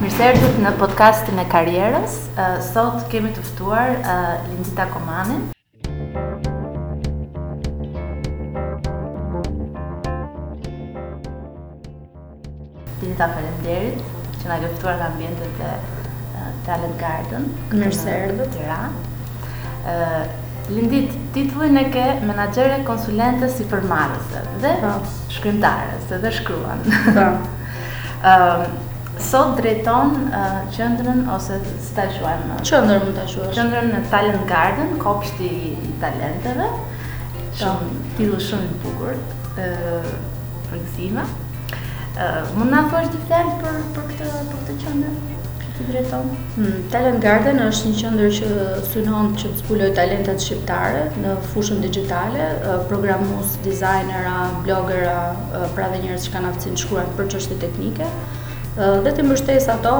Mirëserdhët në podcastin e karrierës. Sot kemi të ftuar Lindita Komanin. Lindita, faleminderit që na ke ftuar në ambientet e Talent Garden. Mirë se erdhët. Tiranë. Lindita, titullin e ke menaxhere, konsulente, sipërmarrëse dhe, po, shkrimtare, se dhe shkruan. Po. Sot drejton qendrën ose si ta quajmë? Qendrën mund ta quash. Qendrën në Talent Garden, kopshti i talenteve. Shumë titull shumë i bukur. ë Rëndësishme. ë Mund na thuash dy fjalë për për këtë për këtë qendër që ti drejton? Hmm, Talent Garden është një qendër që synon që të zbulojë talentet shqiptare në fushën digjitale, programues, dizajnera, blogera, pra dhe njerëz që kanë aftësinë të shkruajnë për çështje teknike dhe t'i mbështesë ato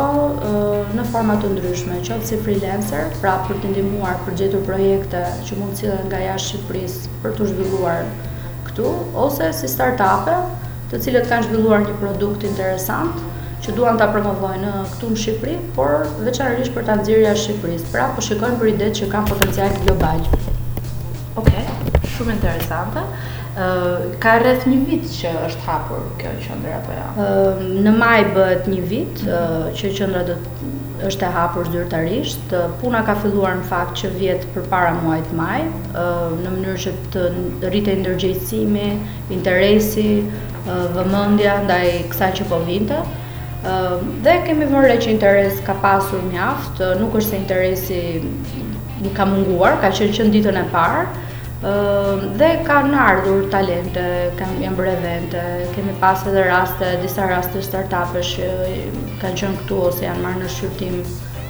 në forma të ndryshme, qoftë si freelancer, pra për t'i ndihmuar për gjetur projekte që mund të sillen nga jashtë Shqipërisë për t'u zhvilluar këtu, ose si startupe, të cilët kanë zhvilluar një produkt interesant që duan ta promovojnë në këtu në Shqipëri, por veçanërisht për ta nxjerrë jashtë Shqipërisë. Pra po shikojmë për ide që kanë potencial global. Okej, shumë interesante. Ka rreth një vit që është hapur kjo qendër apo jo? Ja? Në maj bëhet një vit që qendra do të është e hapur zyrtarisht. Puna ka filluar në fakt që vjet përpara muajit maj, në mënyrë që të rritej ndërgjegjësimi, interesi, vëmendja ndaj kësaj që po vinte. Dhe kemi vënë re që interes ka pasur mjaft, nuk është se interesi ka munguar, ka qenë që ditën e parë. Dhe kanë ardhur talente, kanë janë bërë evente, kemi pas edhe raste, disa raste startupesh që kanë qenë këtu ose janë marrë në shqyrtim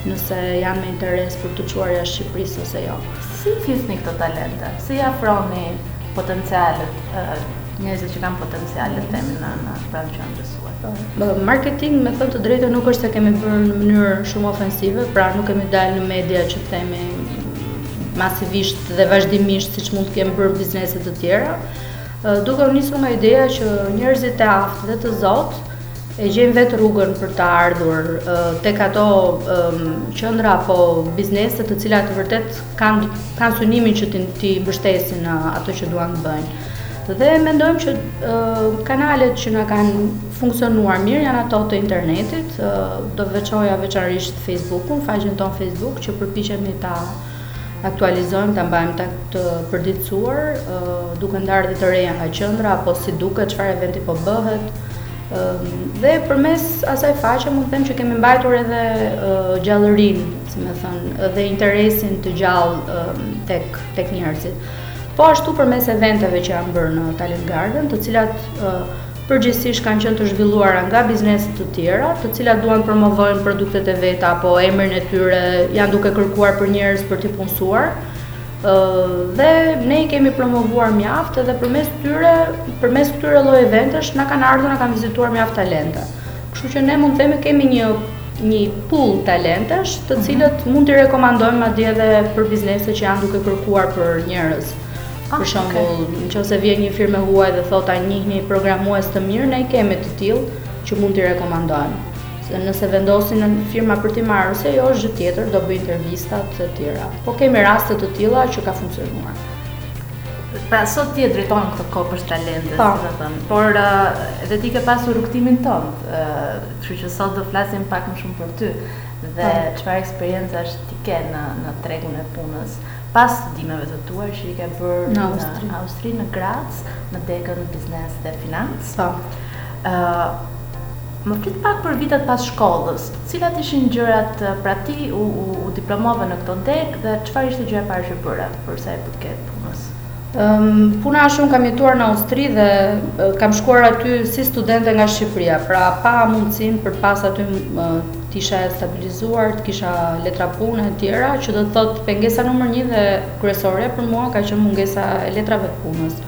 nëse janë me interes për t'u çuar jashtë Shqipërisë ose jo. Si i ftoni këto talente? Si i afroni potencialet, njerëzit që kanë potencial le të themi në në pranë qendrës suaj. Marketing, me thënë të drejtën nuk është se kemi bërë në mënyrë shumë ofensive, pra nuk kemi dalë në media që të themi masivisht dhe vazhdimisht siç mund të kenë bërë biznese të tjera, duke u nisur nga ideja që njerëzit e aftë dhe të zotë e gjejnë vetë rrugën për të ardhur tek ato qendra apo biznese të cilat vërtet kanë synimin që t'i mbështesin në ato që duan të bëjnë. Dhe mendojmë që kanalet që na kanë funksionuar mirë janë ato të internetit, do veçoja veçanërisht Facebookun, faqen tonë Facebook që përpiqemi ta aktualizojmë, ta mbajmë të, të përditësuar, duke ndarë dhe të reja nga qendra apo si duket çfarë eventi po bëhet. Dhe përmes asaj faqe mund të them që kemi mbajtur edhe gjallërinë, si me thënë, dhe interesin të gjallë tek tek njerëzit. Po ashtu përmes eventeve që janë bërë në Talent Garden, të cilat përgjithësisht kanë qenë të zhvilluara nga biznese të tjera, të cilat duan të promovojnë produktet e veta apo emrin e tyre, janë duke kërkuar për njerëz për t'i punësuar. Ë dhe ne i kemi promovuar mjaft edhe përmes tyre, përmes këtyre lloj eventesh na kanë ardhur, na kanë vizituar mjaft talente. Kështu që ne mund të themi kemi një një pool talentesh, të cilët mund t'i rekomandojmë madje edhe për biznese që janë duke kërkuar për njerëz. Ah, për shembull, okay. nëse vjen një firmë e huaj dhe thotë a njihni programues të mirë, ne kemi të tillë që mund t'i rekomandojmë. Se nëse vendosin firma për t'i marrë ose jo, është gjë tjetër, do bëjë intervista të tjera. Po kemi raste të tilla që ka funksionuar. Pra sot ti e drejton këtë kopsht talentesh, po. si të thënë, por uh, edhe ti ke pasur rrugëtimin tënd, uh, kështu që sot do flasim pak më shumë për ty dhe po. çfarë eksperiencash ti ke në në tregun e punës. Pas studimeve të tua që i ke bërë në Austri, në, Austri, në Graz, në degën biznes dhe financë. Po. Uh, Më flit pak për vitet pas shkollës. Cilat ishin gjërat pra ti u, u, u diplomove në këtë degë dhe çfarë ishte gjëja e parë që bëre për sa i përket punës? Puna është që unë kam jetuar në Austri dhe kam shkuar aty si studente nga Shqipëria, pra pa mundësinë për pas aty të isha e stabilizuar, të kisha letra pune e tjera, që do të thotë pengesa numër një dhe kryesore për mua ka qenë mungesa e letrave të punës.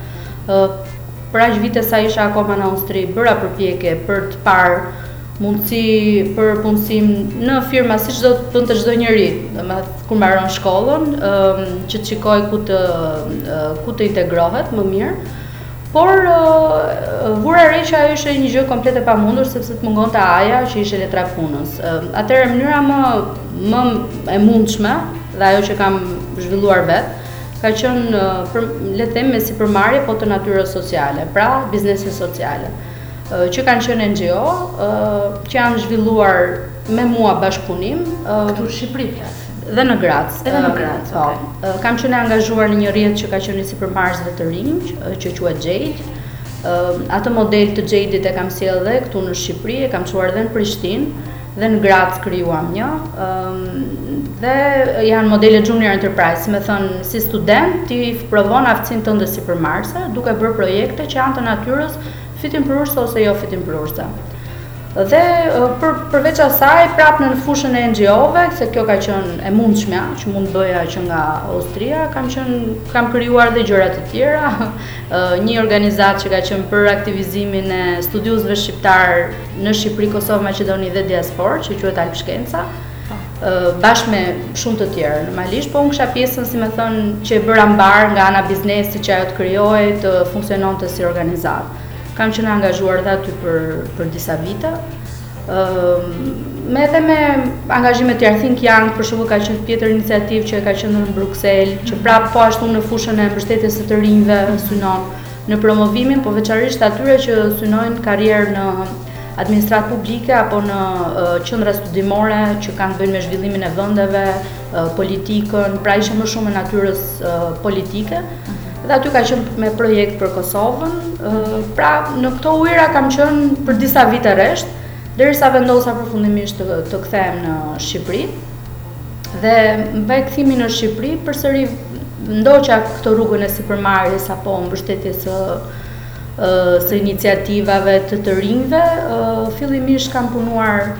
Për aq vite sa isha akoma në Austri, bëra përpjekje për të parë mundësi për punësim në firma siç do të bënte çdo njeri, domethënë kur mbaron shkollën, që të shikojë ku të ku të integrohet më mirë. Por vura re që ajo ishte një gjë komplet e pamundur sepse të mungonte aja që ishte letra e punës. Atëherë mënyra më më e mundshme dhe ajo që kam zhvilluar vetë ka qenë për le të them me sipërmarrje po të natyrës sociale, pra biznese sociale. që kanë qenë NGO, që janë zhvilluar me mua bashkëpunim. Këtu në Shqipëri flasim. Dhe në Graz. Edhe në Graz, po. Okay. Kam qenë angazhuar në një rrjet që ka qenë i sipërmarrësve të rinj, që quhet Jade. Atë model të Jade-it e kam sjellë dhe këtu në Shqipëri, e kam çuar edhe në Prishtinë. dhe në Graz krijuam një dhe janë modele junior enterprise, si me thënë si student ti provon aftësinë tënde sipërmarrëse, duke bërë projekte që janë të natyrës fitimprurëse ose jo fitimprurëse. Dhe për, përveç asaj, prapë në fushën e NGO-ve, se kjo ka qenë e mundshme, që mund të bëja që nga Austria, kam qenë, kam krijuar dhe gjëra të tjera, një organizatë që ka qenë për aktivizimin e studiuesve shqiptarë, në Shqipëri, Kosovë, Maqedoni dhe diasporë, që quhet Alb-Shkenca, bashkë me shumë të tjerë. Normalisht, po unë kisha pjesën, si me thënë, që e bëra mbarë nga ana biznesi që ajo të krijohej, të funksiononte si organizatë. Kam qenë e angazhuar dhe aty për, për disa vite. Me edhe me angazhime të tjera, Think Young, për shembull ka qenë tjetër iniciativë që e ka qendrën në Bruksel, që pra po ashtu në fushën e mbështetjes së të rinjve, synon në promovimin po veçarisht atyre që synojnë karrierë në administratë publike apo në qendra studimore që kanë të bëjnë me zhvillimin e vendeve, politikën, pra ishin më shumë e natyrës politike. Dhe aty ka qenë me projekt për Kosovën, pra në këto ujëra kam qenë për disa vite rresht, derisa vendosa përfundimisht të kthehem në Shqipëri. Dhe mbas kthimit në Shqipëri, përsëri ndoqa këtë rrugën e sipërmarrjes apo mbështetjes së së iniciativave të të rinjve, fillimisht kam punuar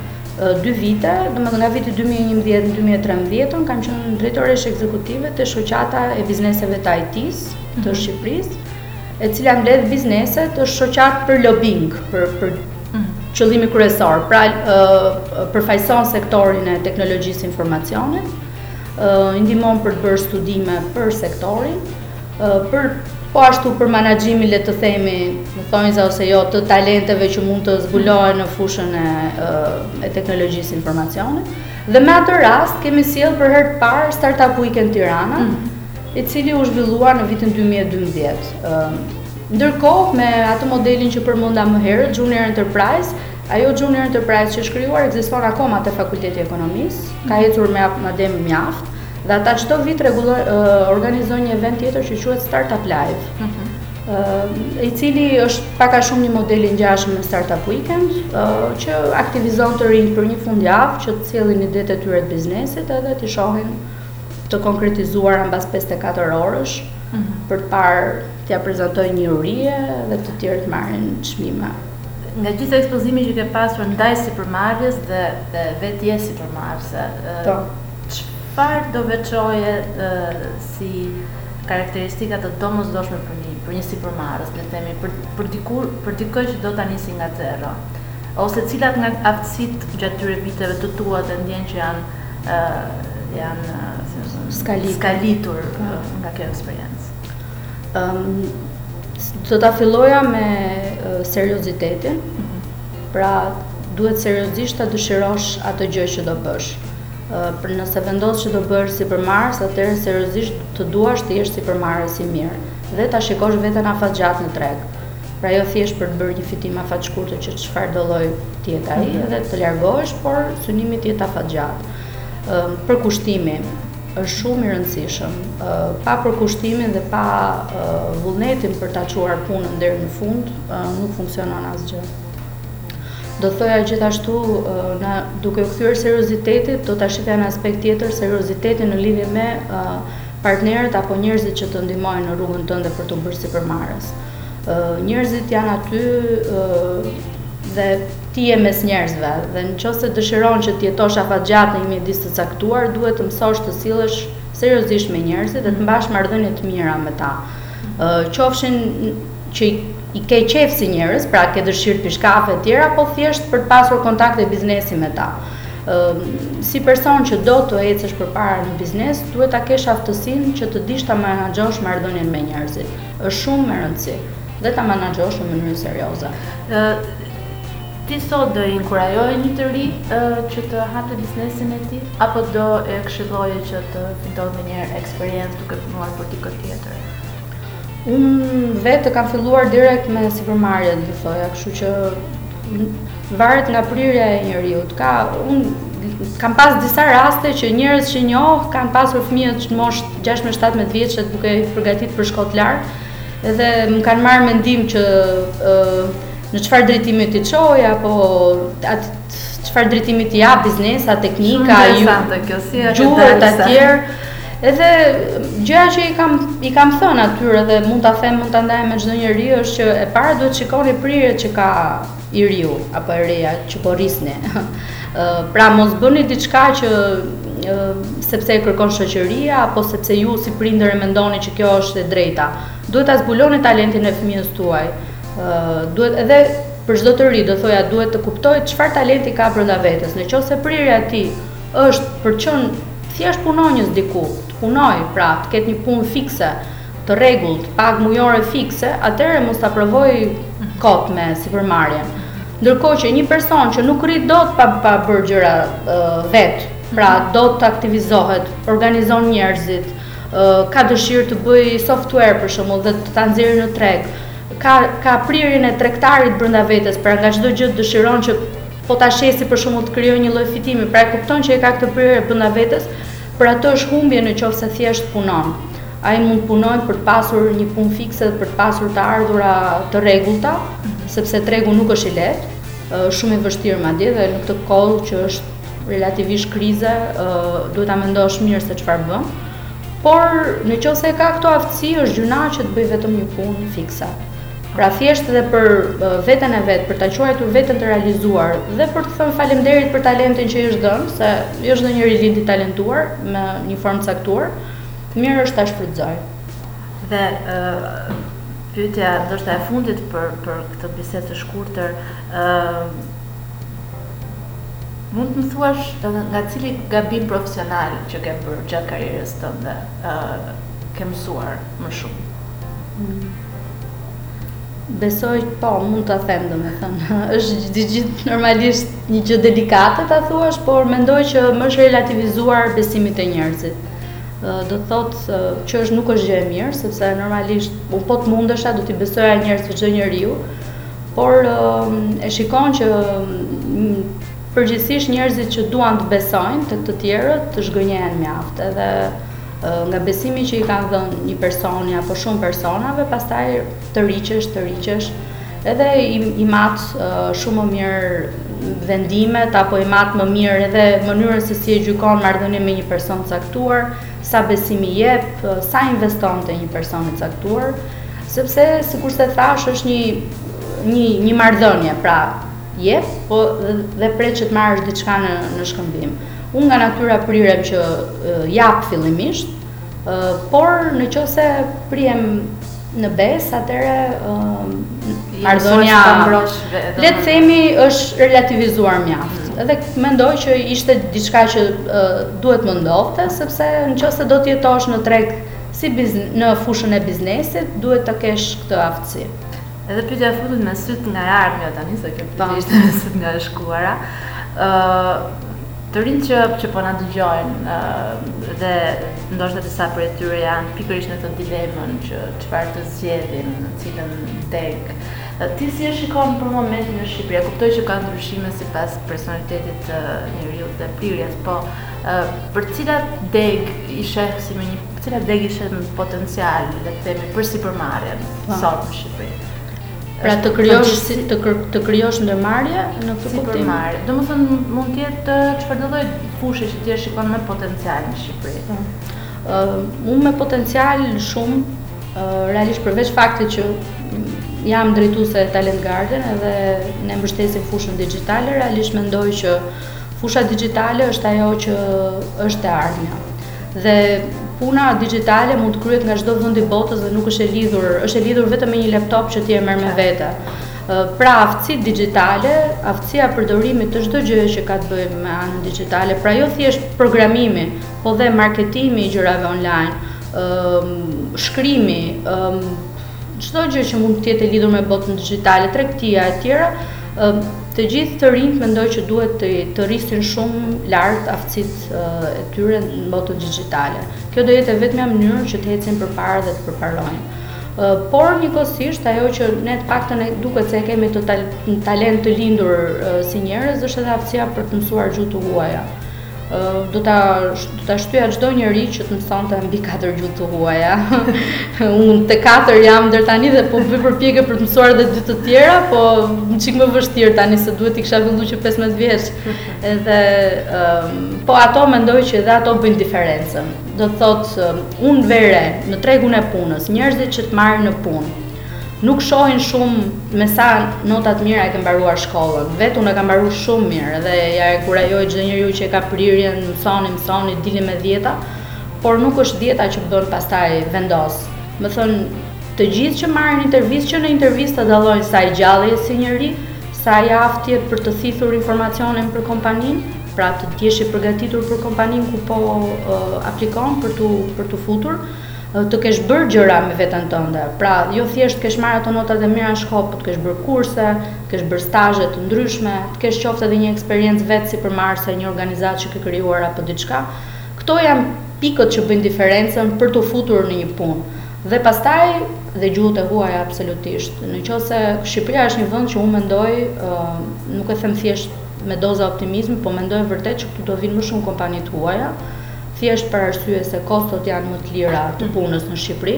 dy vite, domethënë nga viti 2011 në 2013, kam qenë drejtoreshë ekzekutive te shoqata e bizneseve të IT-së të mhm. Shqipërisë, e cila mbledh bizneset, është shoqatë për lobbying, për për qëllimi kryesor, pra përfaqëson sektorin e teknologjisë së informacionit, i ndihmon për të bërë studime për sektorin, për po ashtu për menaxhimin le të themi, në thonjëza ose jo, të talenteve që mund të zbulohen në fushën e, e teknologjisë së informacionit. Dhe me atë rast kemi sjellë për herë të parë Startup Weekend Tirana, mm. i cili u zhvillua në vitin dy mijë e dymbëdhjetë. Ndërkohë, me atë modelin që përmenda më herët, Junior Enterprise, ajo Junior Enterprise që është krijuar ekziston akoma te Fakulteti i Ekonomisë, ka ecur madje mjaft, dhe ata çdo vit rregull, organizojnë një event tjetër që quhet Startup Live. Ëh, mhm. i cili është pak a shumë një model i ngjashëm me Startup Weekend, që aktivizon të rinjtë për një fundjavë që të sjellin idetë e tyre të biznesit edhe t'i shohin të konkretizuara mbas 54 orësh mhm. përpara t'ia prezantojnë një jurie dhe të tjerë të marrin çmime. Nga gjithë ekspozimi që ke pasur ndaj sipërmarrjes dhe dhe vetë si sipërmarrëse. Po. Çfarë do veçoje si karakteristika të domosdoshme për një për një sipërmarrës, le të themi, për për dikur, për dikë që do ta nisi nga zero. Ose cilat nga aftësitë gjatë këtyre viteve të tua ti ndjen që janë janë, si me thënë, skalitur, skalitur nga kjo eksperiencë? Um, do ta filloja me uh, seriozitetin. Mm -hmm. Pra, duhet seriozisht ta dëshirosh atë gjë që do bësh. Uh, pra nëse vendos që do bëhesh sipërmarrës, atëherë seriozisht të duash të jesh sipërmarrës i mirë dhe ta shikosh veten afatgjat në treg. Pra jo thjesht për të bërë një fitim afatshkurtër që çfarëdolloj të jetë ai mhm. dhe të largohesh, por synimi të jetë afatgjatë. Ëm përkushtimi është shumë i rëndësishëm. Ë pa përkushtimin dhe pa vullnetin për ta çuar punën deri në fund, nuk funksionon asgjë. Do thoja gjithashtu duke iu kthyer seriozitetit, do ta shihja në aspekt tjetër seriozitetin në lidhje me partnerët apo njerëzit që të ndihmojnë në rrugën tënde për t'u bërë sipërmarrës. Si njerëzit janë aty dhe ti je mes njerëzve dhe në qoftë se dëshiron që të jetosh afatgjatë në një mjedis të caktuar, duhet të mësosh të sillesh seriozisht me njerëzit dhe të mbash marrëdhënie të mira me ta. Ë qofshin që i ke qejf si njerëz, pra ke dëshirë të pish kafe etj, apo thjesht për të pasur kontakte biznesi me ta. Ë si person që do të ecësh përpara në biznes, duhet ta kesh aftësinë që të dish ta menaxhosh marrëdhënien me njerëzit. Është shumë me rëndësi dhe ta menaxhosh në mënyrë serioze. Ti sot do e inkurajoje një të ri që të hapte biznesin e tij apo do e këshilloje që të fitojë një eksperiencë duke punuar për dikë tjetër? Unë vetë kam filluar direkt me sipërmarrje, do thoja, kështu që Varet nga prirja e njeriut. Ka un kam pas disa raste që njerëz që njoh kanë pasur fëmijët në moshë 16-17 vjeçe duke i përgatitur për shkollë të lartë dhe më kanë marrë mendim që ë në çfarë drejtimi t'i çoj apo atë çfarë drejtimi t'i jap biznesa, teknika, gjuhë e të tjera. Edhe gjëja që i kam i kam thënë atyre dhe mund ta them, mund ta ndaj me çdo njeri është që e para duhet shikoni prirjet që ka i riu apo e reja që po rrisni. pra mos bëni diçka që sepse e kërkon shoqëria apo sepse ju si prindër e mendoni që kjo është e drejta. Duhet ta zbuloni talentin e fëmijës tuaj. edhe për çdo të ri do thoja duhet të kuptojë çfarë talenti ka brenda vetes. Në qoftë se prirja e tij është për të qenë thjesht punonjës diku, të punojë, pra të ketë një punë fikse, të rregullt, pagë mujore fikse, atëherë mos ta provojë kot me sipërmarrjen. Ndërkohë që një person që nuk rri dot pa pa bërë gjëra vetë, pra mhm. do të aktivizohet, organizon njerëzit, ka dëshirë të bëjë software për shembull dhe ta nxjerrë në treg, ka ka prirjen e tregtarit brenda vetes, pra nga çdo gjë dëshiron që po ta shesë për shembull të krijojë një lloj fitimi, pra e kupton që e ka këtë prirje brenda vetes, Për atë është humbje në qoftë se thjesht punon. Ai mund të punojë për të pasur një punë fikse dhe për të pasur të ardhura të rregullta, sepse tregu nuk është i lehtë, është shumë i vështirë madje dhe në këtë kohë që është relativisht krize, duhet ta mendosh mirë se çfarë bën. Por në qoftë se e ka këto aftësi, është gjynah që të bëjë vetëm një punë fikse. Pra thjesht dhe për veten e vet, për ta quajtur veten të realizuar dhe për të thënë faleminderit për talentin që i është dhënë, se i është dhënë njeriu lind i talentuar me një formë të caktuar, mirë është ta shfrytëzojë. Dhe ë pyetja ndoshta e fundit për për këtë bisedë të shkurtër, ë mund të më thuash nga cili gabim profesional që ke bërë gjatë karrierës tënde, ë ke mësuar? më shumë. Besoj, po, mund ta them domethënë, është gjithë normalisht një gjë delikate ta thuash, por mendoj që më është relativizuar besimi te njerëzit. Do të thotë që është nuk është gjë e mirë, sepse normalisht, unë po të mundesha, do t'i besoja njerëzit çdo njeriu, por e shikon që përgjithsisht njerëzit që duan të besojnë te të tjerët zhgënjehen mjaft edhe Nga besimi që i ke dhënë një personi apo shumë personave, pastaj tërhiqesh, tërhiqesh, edhe i, i mat shumë më mirë vendimet, apo i mat më mirë edhe mënyrën se si e gjykon marrëdhënien me një person të caktuar, sa besim i jep, sa investon te një person i caktuar, sepse, sikurse thashë, është një, një, një marrëdhënie, pra, jep, po dhe, dhe pret që të marrësh diçka në, në shkëmbim. Unë nga natyra prirem që jap fillimisht, por në qoftë se pritem në besë, atëherë marrëdhënia le të themi është relativizuar mjaft. Mm. Edhe mendoj që ishte diçka që duhet më ndodhte, sepse në qoftë se do të jetosh në treg si në fushën e biznesit, duhet të kesh këtë aftësi. Edhe pyetja e fundit me sytë nga e ardhmja jo tani, se kjo pyetje po. ishte me sytë nga e shkuara. ë Të rinjtë që që po na dëgjojnë dhe ndoshta disa prej tyre janë pikërisht në këtë dilemën që çfarë të zgjedhin, në cilën degë. Ti si e shikon për momentin në Shqipëri? Kuptoj që ka ndryshime sipas personalitetit të njeriut dhe prirjes, po për cilat degë i sheh si më një Cilat degë i sheh me potencial, le të themi, për sipërmarrjen, po. sot në Shqipëri? Pra të krijosh si të kër, të krijosh ndërmarrje në këtë si kuptim. Si Domethënë mund të jetë çfarëdo lloj fushe që ti e shikon me potencial në Shqipëri. Ëh, po. uh, unë me potencial shumë uh, realisht përveç faktit që jam drejtuese e Talent Garden edhe ne mbështesim fushën digjitale, realisht mendoj që Fusha digjitale është ajo që është e ardhmja. Dhe puna digjitale mund të kryhet nga çdo vend i botës dhe nuk është e lidhur, është e lidhur vetëm me një laptop që ti e merr me vete. Pra aftësitë digjitale, aftësia e përdorimit të çdo gjëje që ka të bëjë me anën digjitale, pra jo thjesht programimi, po dhe marketimi i gjërave online, shkrimi, çdo gjë që mund të jetë e lidhur me botën digjitale, tregtia e tjera, Të gjithë të rinjtë mendoj që duhet të, të rrisin shumë lart aftësitë e tyre në botën digjitale. Kjo do jetë e vetmja mënyrë që të ecin përpara dhe të përparojnë. Por njëkohësisht ajo që ne të paktën duket se e kemi të talent të lindur si njerëz është edhe aftësia për të mësuar gjuhë të huaja. do ta do ta shtyja çdo njeri që të mësonte mbi katër gjuhë të huaja. Unë te katër jam deri tani dhe po bëj përpjekje për të mësuar edhe dy të tjera, po një çik më vështirë tani se duhet të kisha filluar që 15 vjeç. Edhe po ato mendoj që edhe ato bëjnë diferencën. Do të thotë unë vë re në tregun e punës, njerëzit që të marrin në punë, Nuk shohin shumë me sa nota të mira e ke mbaruar shkollën. Vetë unë e kam mbaruar shumë mirë dhe ia inkurajoj çdo njeriu që e ka prirjen, mësoni, mësoni, dilni me dhjeta, por nuk është dhjeta që bën pastaj vendos. Domethënë, të gjithë që marrin në intervistë, që në intervistë të dallojnë sa i gjallë je si njeri, sa i aftë je për të thithur informacionin për kompaninë, pra të jesh i përgatitur për kompaninë ku po uh, aplikon për të, për t'u futur, Të kesh bërë gjëra me veten tënde. Pra, jo thjesht të kesh marrë ato notat e mira në shkollë, po të kesh bërë kurse, të kesh bërë stazhe të ndryshme, të kesh qoftë edhe një eksperiencë vetë sipërmarrëse në një organizatë që ke krijuar apo diçka. Këto janë pikët që bëjnë diferencën për t'u futur në një punë. Dhe pastaj dhe gjuhët e huaja absolutisht. Në qoftë se Shqipëria është një vend që unë mendoj, nuk e them thjesht me doza optimizmi, po mendoj vërtet që këtu do vijnë më shumë kompani të huaja, thjesht për arsye se kostot janë më të lira të punës në Shqipëri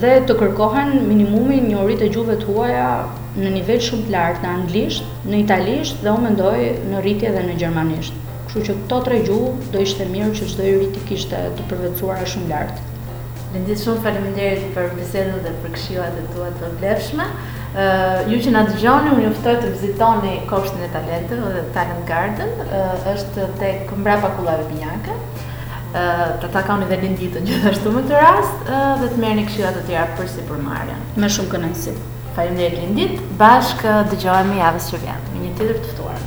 dhe të kërkohen minimumi njohuritë e gjuhëve të huaja në nivel shumë të lartë në anglisht, në italisht dhe unë mendoj në rritje dhe në gjermanisht. Kështu që këto tre gjuhë do ishte mirë që çdo i ri t'i kishte të përvetësuara shumë lart. Lindit shumë faleminderit për bisedën dhe për këshillat e tua të vlefshme. Uh, ju që na dëgjoni, unë ju ftoj të vizitoni Kopshtin e Talenteve dhe Talent Garden, uh, është tek mbrapa kullave binjake. Uh, të takoni dhe Linditën gjithashtu me këtë rast uh, dhe të merrni këshilla të tjera për sipërmarrjen. Me shumë kënaqësi. Faleminderit Lindit. Bashkë dëgjohemi javën që vjen me një tjetër të ftuar.